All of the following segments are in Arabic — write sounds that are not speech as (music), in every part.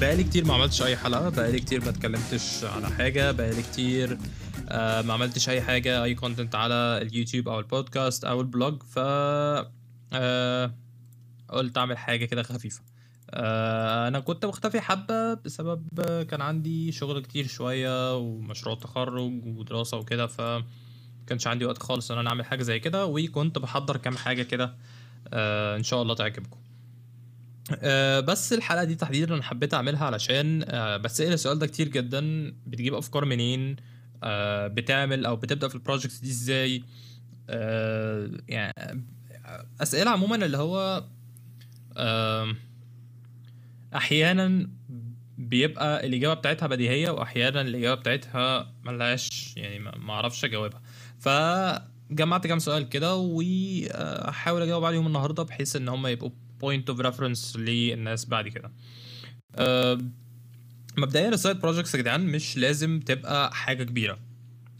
بقالي كتير ما عملتش أي حلقة بقالي كتير ما اتكلمتش على حاجة بقالي كتير آه ما عملتش أي حاجة أي content على اليوتيوب أو البودكاست أو ال blog ف آه قلت أعمل حاجة كده خفيفة. آه أنا كنت مختفي حبة بسبب كان عندي شغل كتير شوية ومشروع تخرج ودراسة وكده ف كانش عندي وقت خالص إن أنا أعمل حاجة زي كده وكنت بحضر كام حاجة كده إن شاء الله تعجبكم. آه، بس الحلقة دي تحديدا أنا حبيت أعملها علشان آه، بتسأل السؤال ده كتير جدا بتجيب أفكار منين؟ آه، بتعمل أو بتبدأ في البروجكت دي إزاي؟ آه، يعني أسئلة عموما اللي هو آم، أحيانا بيبقى الإجابة بتاعتها بديهية واحيانا الإجابة بتاعتها ملهاش يعني ما أعرفش أجاوبها. فجمعت كام سؤال كده واحاول أجاوب عليهم النهارده بحيث إن هم يبقوا point of reference للناس بعد كده. أه مبدئيا ال side projects يا جدعان مش لازم تبقى حاجة كبيرة.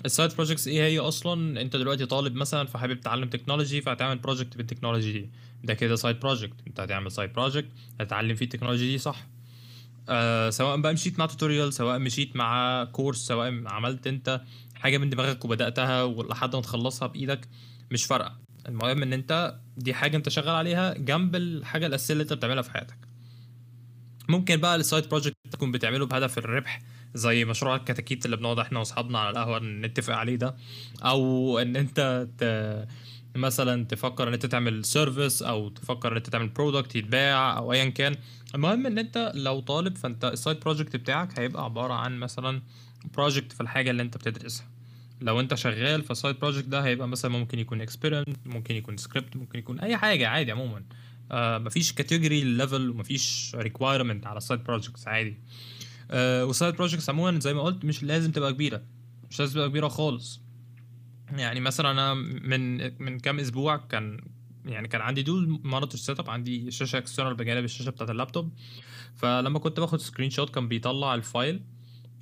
ال side projects إيه هي أصلا؟ أنت دلوقتي طالب مثلا فحابب تتعلم technology فهتعمل project بال technology دي. ده كده side project أنت هتعمل side project هتتعلم فيه ال technology دي صح. آه سواء بقى مشيت مع tutorial سواء مشيت مع course سواء عملت أنت حاجة من دماغك وبدأتها ولحد ما تخلصها بإيدك مش فارقة. المهم إن أنت دي حاجة أنت شغال عليها جنب الحاجة الأساسية اللي أنت بتعملها في حياتك. ممكن بقى ال side project تكون بتعمله بهدف الربح زي مشروع الكتاكيت اللي بنقعد إحنا وأصحابنا على القهوة نتفق عليه ده. أو إن أنت ت... مثلا تفكر إن أنت تعمل service أو تفكر إن أنت تعمل product يتباع أو ايا كان. المهم إن أنت لو طالب فأنت ال side project بتاعك هيبقى عبارة عن مثلا project في الحاجة اللي أنت بتدرسها. لو انت شغال فال side project ده هيبقى مثلا ممكن يكون experiment ممكن يكون سكريبت ممكن يكون أي حاجة عادي عموما. آه مفيش category level ومفيش requirement على ال side projects عادي. آه وال side projects عموما زي ما قلت مش لازم تبقى كبيرة مش لازم تبقى كبيرة خالص. يعني مثلا أنا من من كام أسبوع كان يعني كان عندي dual monitor setup عندي شاشة external بجانب الشاشة بتاعت اللابتوب. فلما كنت باخد screenshot كان بيطلع ال file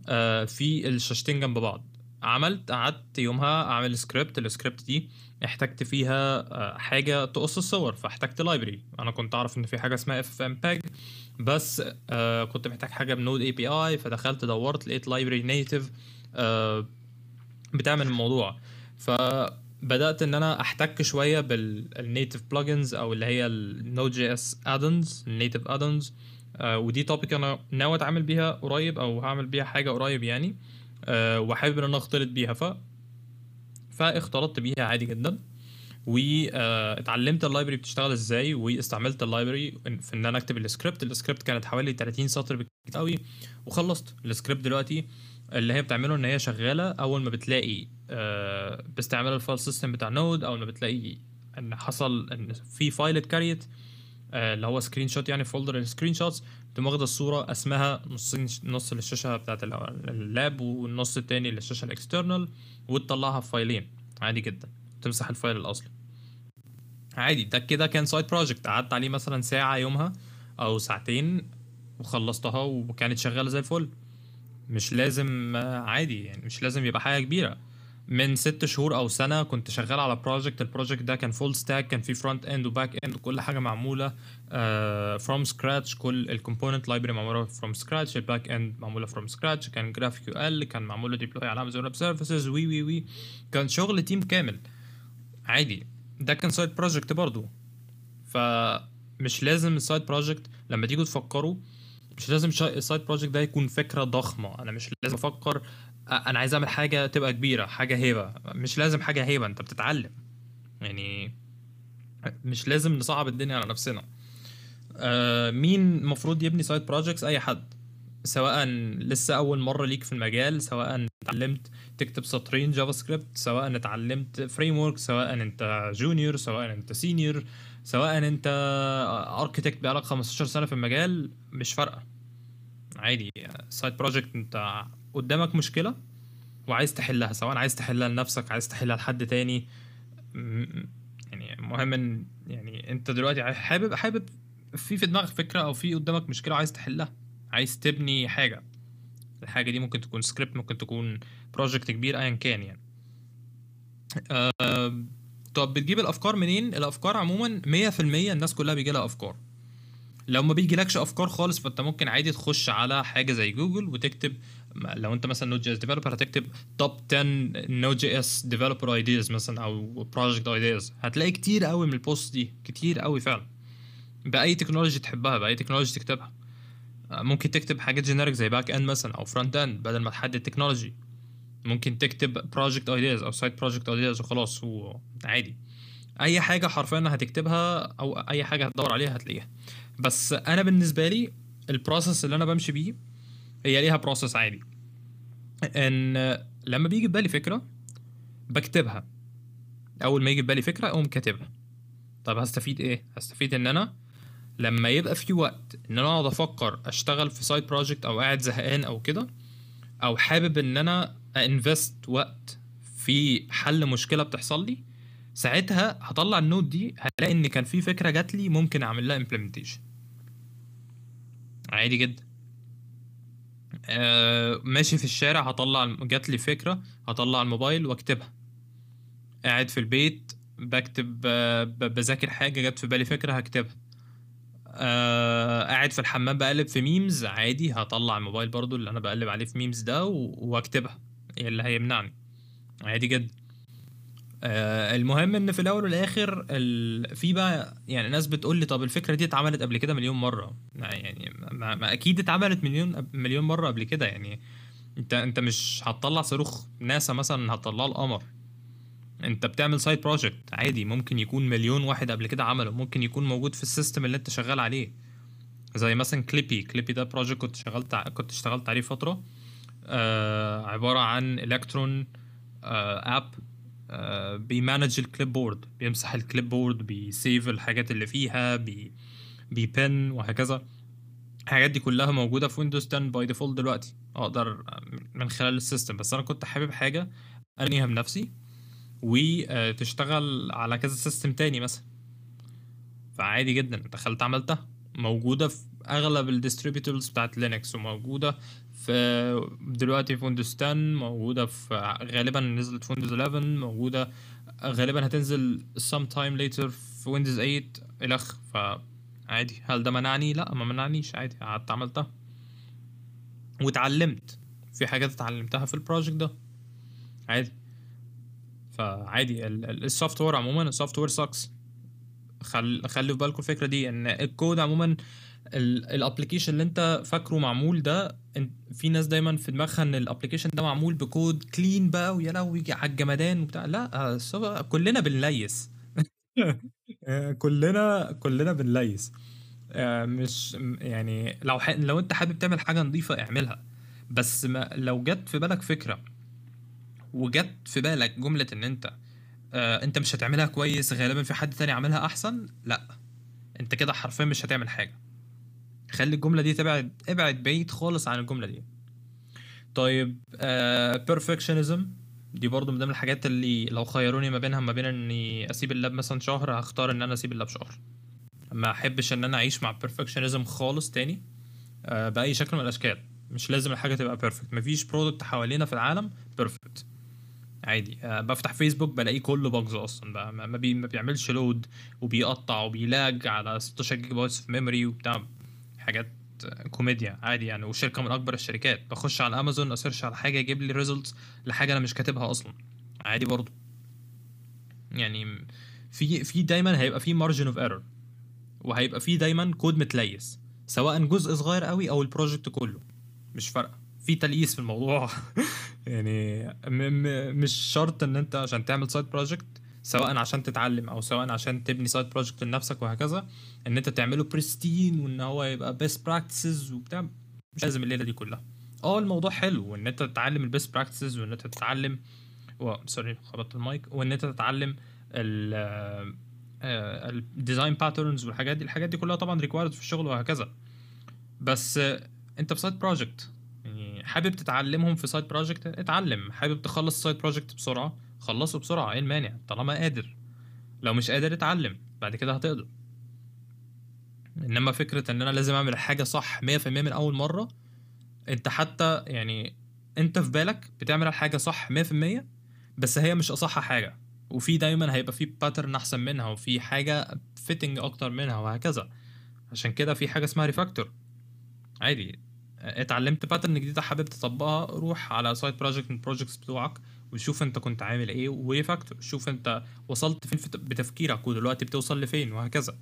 آه في الشاشتين جنب بعض. عملت قعدت يومها أعمل script ال script دي احتجت فيها آه، حاجة تقص الصور فاحتجت library أنا كنت أعرف إن في حاجة اسمها FFmpeg بس آه كنت محتاج حاجة ب Node API فدخلت دورت لقيت library native آه بتعمل الموضوع. فبدأت إن أنا أحتك شوية بال native plugins أو اللي هي ال Node.js addons ال native addons ودي topic أنا ناوي أتعامل بيها قريب أو هعمل بيها حاجة قريب يعني. وحابب إن أنا أختلط بيها. ف فاختلطت بيها عادي جدا. واتعلمت ال library بتشتغل إزاي واستعملت ال library في إن أنا أكتب ال script. ال script كانت حوالي 30 سطر بالكتير قوي وخلصت السكريبت دلوقتي اللي هي بتعمله إن هي شغالة. أول ما بتلاقي آه، باستعمال ال file system بتاع Node أول ما بتلاقي إن حصل إن في file ات create آه، اللي هو screenshot يعني folder ال screenshots تقوم واخدة الصورة اسمها نصين نص للشاشة بتاعت ال- اللاب والنص التاني للشاشة ال external وتطلعها في file ين. عادي جدا. تمسح ال file الأصلي. عادي. ده كده كان side project قعدت عليه مثلا ساعة يومها أو ساعتين وخلصتها وكانت شغالة زي الفل. مش لازم آه، عادي يعني مش لازم يبقى حاجة كبيرة. من ست شهور أو سنة كنت شغال على project ال project ده كان full stack كان فيه front end و back end وكل حاجة معمولة from scratch كل ال component library معمولة from scratch ال back end معمولة from scratch كان GraphQL كان معمولة deploy على Amazon Web Services وي وي وي. كان شغل team كامل. عادي. ده كان side project برضو. فمش لازم ال side project لما تيجوا تفكروا مش لازم ال side project ده يكون فكرة ضخمة. أنا مش لازم أفكر أنا عايز أعمل حاجة تبقى كبيرة حاجة هيبة. مش لازم حاجة هيبة أنت بتتعلم. يعني مش لازم نصعب الدنيا على نفسنا. مين المفروض يبني side projects أي حد. سواء لسه أول مرة ليك في المجال سواء اتعلمت تكتب سطرين JavaScript سواء اتعلمت framework سواء أنت junior سواء أنت senior سواء أنت architect بقالك 15 سنة في المجال مش فارقة. عادي. side project أنت قدامك مشكلة وعايز تحلها سواء عايز تحلها لنفسك عايز تحلها لحد تاني يعني مهم إن يعني أنت دلوقتي حابب حابب في في دماغك فكرة أو في قدامك مشكلة عايز تحلها عايز تبني حاجة. الحاجة دي ممكن تكون سكريبت ممكن تكون project كبير ايا كان يعني. آه طب بتجيب الأفكار منين؟ الأفكار عموما 100% الناس كلها بيجي لها أفكار. لو ما بيجيلكش أفكار خالص فأنت ممكن عادي تخش على حاجة زي جوجل وتكتب لو انت مثلا Node.js developer هتكتب top 10 Node.js developer ideas مثلا أو project ideas هتلاقي كتير قوي من ال posts دي كتير قوي فعلا. بأي technology تحبها بأي technology تكتبها. ممكن تكتب حاجات generic زي back end مثلا أو front end بدل ما تحدد technology ممكن تكتب project ideas أو side project ideas وخلاص وعادي. أي حاجة حرفيا هتكتبها أو أي حاجة هتدور عليها هتلاقيها. بس أنا بالنسبة لي ال process اللي أنا بمشي بيه هي ليها process عادي إن لما بيجي في بالي فكرة بكتبها. أول ما يجي في بالي فكرة أقوم كاتبها. طب هستفيد إيه؟ هستفيد إن أنا لما يبقى في وقت إن أنا أقعد أفكر أشتغل في side project أو قاعد زهقان أو كده أو حابب إن أنا invest وقت في حل مشكلة بتحصل لي ساعتها هطلع ال note دي هلاقي إن كان في فكرة جات لي ممكن أعمل لها implementation عادي جدا. آه ماشي في الشارع هطلع جات لي فكرة هطلع الموبايل واكتبها. قاعد في البيت بكتب آه بذاكر حاجة جت في بالي فكرة هكتبها. آه قاعد في الحمام بقلب في memes عادي هطلع الموبايل برضو اللي أنا بقلب عليه في memes ده وأكتبها. اللي هيمنعني. عادي جدا. آه المهم إن في الأول والآخر ال... في بقى يعني ناس بتقول لي طب الفكرة دي اتعملت قبل كده مليون مرة. يعني ما, ما أكيد اتعملت مليون مليون مرة قبل كده يعني. انت أنت مش هتطلع صاروخ ناسا مثلا هتطلعه القمر أنت بتعمل side project عادي ممكن يكون مليون واحد قبل كده عمله ممكن يكون موجود في ال system اللي أنت شغال عليه. زي مثلا كليبي كليبي ده project كنت شغلت. كنت اشتغلت عليه فترة. آه عبارة عن الكترون آه app بي manage ال clipboard بيمسح ال clipboard بي save الحاجات اللي فيها بي بي pin وهكذا. الحاجات دي كلها موجودة في ويندوز 10 by default دلوقتي. أقدر من خلال ال system. بس أنا كنت حابب حاجة أرميها بنفسي وتشتغل على كذا system تاني مثلا. فعادي جدا. دخلت عملتها موجودة في أغلب ال distributors بتاعت لينكس وموجودة في دلوقتي في ويندوز 10 موجودة في غالبا نزلت في ويندوز 11 موجودة غالبا هتنزل some time later في ويندوز 8 الأخ فعادي. هل ده منعني؟ لا ما منعنيش. عادي. قعدت عملتها. واتعلمت في حاجات اتعلمتها في ال project ده. عادي. فعادي. ال software عموما ال software sucks خل خلي في بالكم الفكرة دي إن الكود عموما ال application اللي انت فاكره معمول ده في ناس دايما في دماغها إن ال application ده معمول ب code clean بقى ويا لهوي على الجمدان وبتاع. لا كلنا بنليس. (laughs) كلنا كلنا بنليس. مش يعني لو ح... لو انت حابب تعمل حاجة نظيفة اعملها. بس ما لو جت في بالك فكرة وجت في بالك جملة إن انت آه انت مش هتعملها كويس غالبا في حد تاني عملها أحسن لا. انت كده حرفيا مش هتعمل حاجة. خلي الجملة دي تبعد ابعد بعيد خالص عن الجملة دي. طيب perfectionism آه دي برضو من ضمن الحاجات اللي لو خيروني ما بينها ما بين إني أسيب ال lap مثلا شهر هختار إن أنا أسيب ال lap شهر. ما أحبش إن أنا أعيش مع perfectionism خالص تاني آه بأي شكل من الأشكال. مش لازم الحاجة تبقى perfect مفيش product حوالينا في العالم perfect عادي. أه بفتح فيسبوك بلاقيه كله bugs أصلا بقى. ما, بي ما بيعملش load وبيقطع وبي lag على 16 gigabytes في memory وبتاع. حاجات كوميديا عادي يعني وشركة من أكبر الشركات. بخش على امازون أ search على حاجة يجيب لي results لحاجة أنا مش كاتبها أصلا. عادي برضو يعني في في دايما هيبقى في margin of error وهيبقى في دايما كود متليس سواء جزء صغير قوي أو ال project كله. مش فارقة. في تلييس في الموضوع. (laughs) يعني م- م- مش شرط إن أنت عشان تعمل side project سواء عشان تتعلم أو سواء عشان تبني side project لنفسك وهكذا إن أنت تعمله pristine وإن هو يبقى best practices وبتاع مش لازم الليلة دي كلها. آه الموضوع حلو وإن أنت تتعلم ال best practices وإن أنت تتعلم. sorry خبطت المايك وإن أنت تتعلم ال ال design patterns والحاجات دي الحاجات دي كلها طبعا required في الشغل وهكذا. بس أنت في side project يعني حابب تتعلمهم في side project اتعلم. حابب تخلص side project بسرعة؟ خلصه بسرعة إيه المانع طالما قادر. لو مش قادر اتعلم بعد كده هتقدر. إنما فكرة إن أنا لازم أعمل حاجة صح 100% من أول مرة أنت حتى يعني أنت في بالك بتعمل الحاجة صح 100% بس هي مش أصح حاجة. وفي دايما هيبقى في pattern أحسن منها وفي حاجة fitting أكتر منها وهكذا. عشان كده في حاجة اسمها refactor عادي. اتعلمت pattern جديدة حابب تطبقها روح على side project من ال projects بتوعك. وشوف انت كنت عامل إيه و refactor شوف انت وصلت فين في- بتفكيرك ودلوقتي بتوصل لفين وهكذا.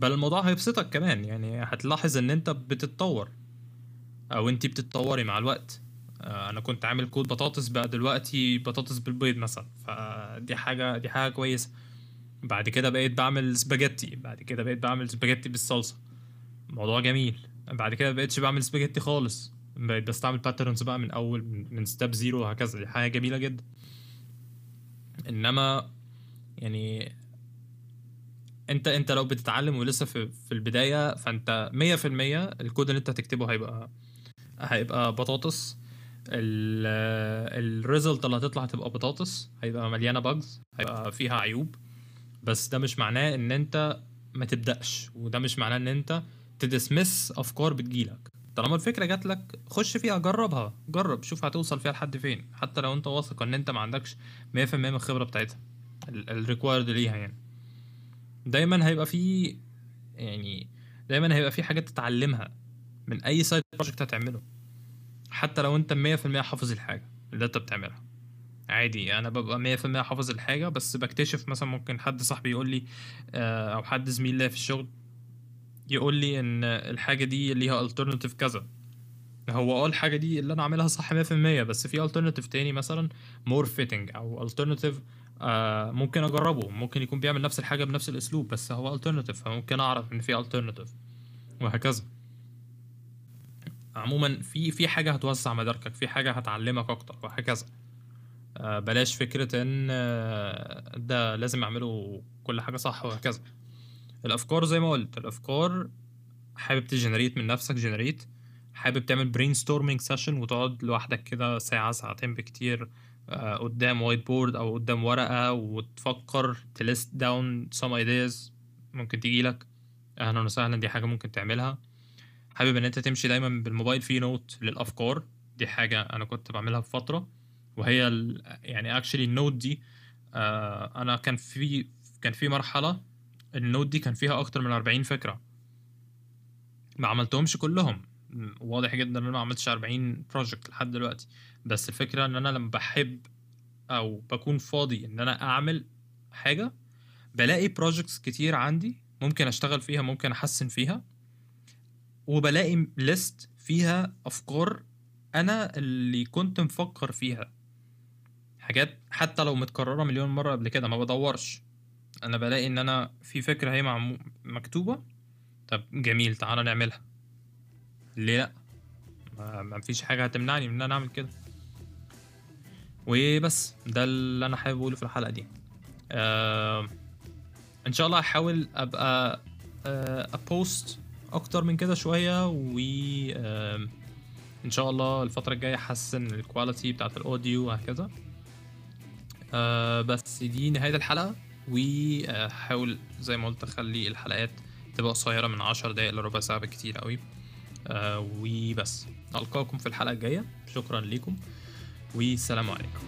بل الموضوع هيبسطك كمان يعني هتلاحظ ان انت بتتطور أو انتي بتتطوري مع الوقت. آه، أنا كنت عامل كود بطاطس بقى دلوقتي بطاطس بالبيض مثلا. فدي حاجة دي حاجة كويسة. بعد كده بقيت بعمل سباجيتي بعد كده بقيت بعمل سباجيتي بالصلصة. موضوع جميل. بعد كده بقيتش بعمل سباجيتي خالص. بقيت بستعمل patterns بقى من أول من- step zero وهكذا. دي حاجة جميلة جدا. إنما يعني أنت أنت لو بتتعلم ولسه في في البداية فأنت 100% الكود اللي أنت هتكتبه هيبقى هيبقى بطاطس. ال result اللي هتطلع هتبقى بطاطس. هيبقى مليانة bugs هيبقى فيها عيوب. بس ده مش معناه إن أنت ما تبدأش وده مش معناه إن أنت ت dismiss أفكار بتجيلك. طالما الفكرة جات لك خش فيها جربها. جرب شوف هتوصل فيها لحد فين. حتى لو انت واثق ان انت ما عندكش 100% من الخبرة بتاعتها ال required ليها يعني. دايما هيبقى في يعني دايما هيبقى في حاجات تتعلمها من أي side project هتعمله. حتى لو انت 100% حافظ الحاجة اللي انت بتعملها. عادي أنا ببقى 100% حافظ الحاجة بس بكتشف مثلا ممكن حد صاحبي يقول لي آه، أو حد زميل ليا في الشغل يقول لي إن الحاجة دي ليها alternative كذا. هو آه الحاجة دي اللي أنا عاملها صح 100% بس في alternative تاني مثلا more fitting أو alternative آه ممكن أجربه. ممكن يكون بيعمل نفس الحاجة بنفس الأسلوب بس هو alternative فممكن أعرف إن في alternative وهكذا. عموما في في حاجة هتوسع مداركك في حاجة هتعلمك أكتر وهكذا. آه بلاش فكرة إن آه ده لازم أعمله كل حاجة صح وهكذا. الأفكار زي ما قلت الأفكار حابب ت generate من نفسك generate. حابب تعمل brainstorming session وتقعد لوحدك كده ساعة ساعتين بكتير آه، قدام whiteboard أو قدام ورقة وتفكر ت list down some ideas ممكن تجيلك أهلا وسهلا دي حاجة ممكن تعملها. حابب إن أنت تمشي دايما بالموبايل فيه note للأفكار. دي حاجة أنا كنت بعملها في فترة. وهي يعني actually ال note دي آه أنا كان في كان في مرحلة ال note دي كان فيها أكتر من 40 فكرة. ما عملتهمش كلهم. واضح جدا إن أنا ما عملتش 40 project لحد دلوقتي. بس الفكرة إن أنا لما بحب أو بكون فاضي إن أنا أعمل حاجة بلاقي بروجكتس كتير عندي ممكن أشتغل فيها ممكن أحسن فيها وبلاقي ليست فيها أفكار أنا اللي كنت مفكر فيها. حاجات حتى لو متكررة مليون مرة قبل كده ما بدورش. أنا بلاقي إن أنا في فكرة هي معمو... مكتوبة. طب جميل تعالى نعملها. ليه لأ؟ ما فيش حاجة هتمنعني من إن أنا أعمل كده. وبس ده اللي أنا حابب أقوله في الحلقة دي. آه إن شاء الله هحاول أبقى آه أ post أكتر من كده شوية و آه إن شاء الله الفترة الجاية أحسن ال quality بتاعت ال audio وهكذا. آه بس دي نهاية الحلقة. وهحاول زي ما قلت أخلي الحلقات تبقى قصيرة من عشر دقايق لربع ساعة بالكتير قوي. آه وبس. ألقاكم في الحلقة الجاية. شكرا لكم والسلام عليكم.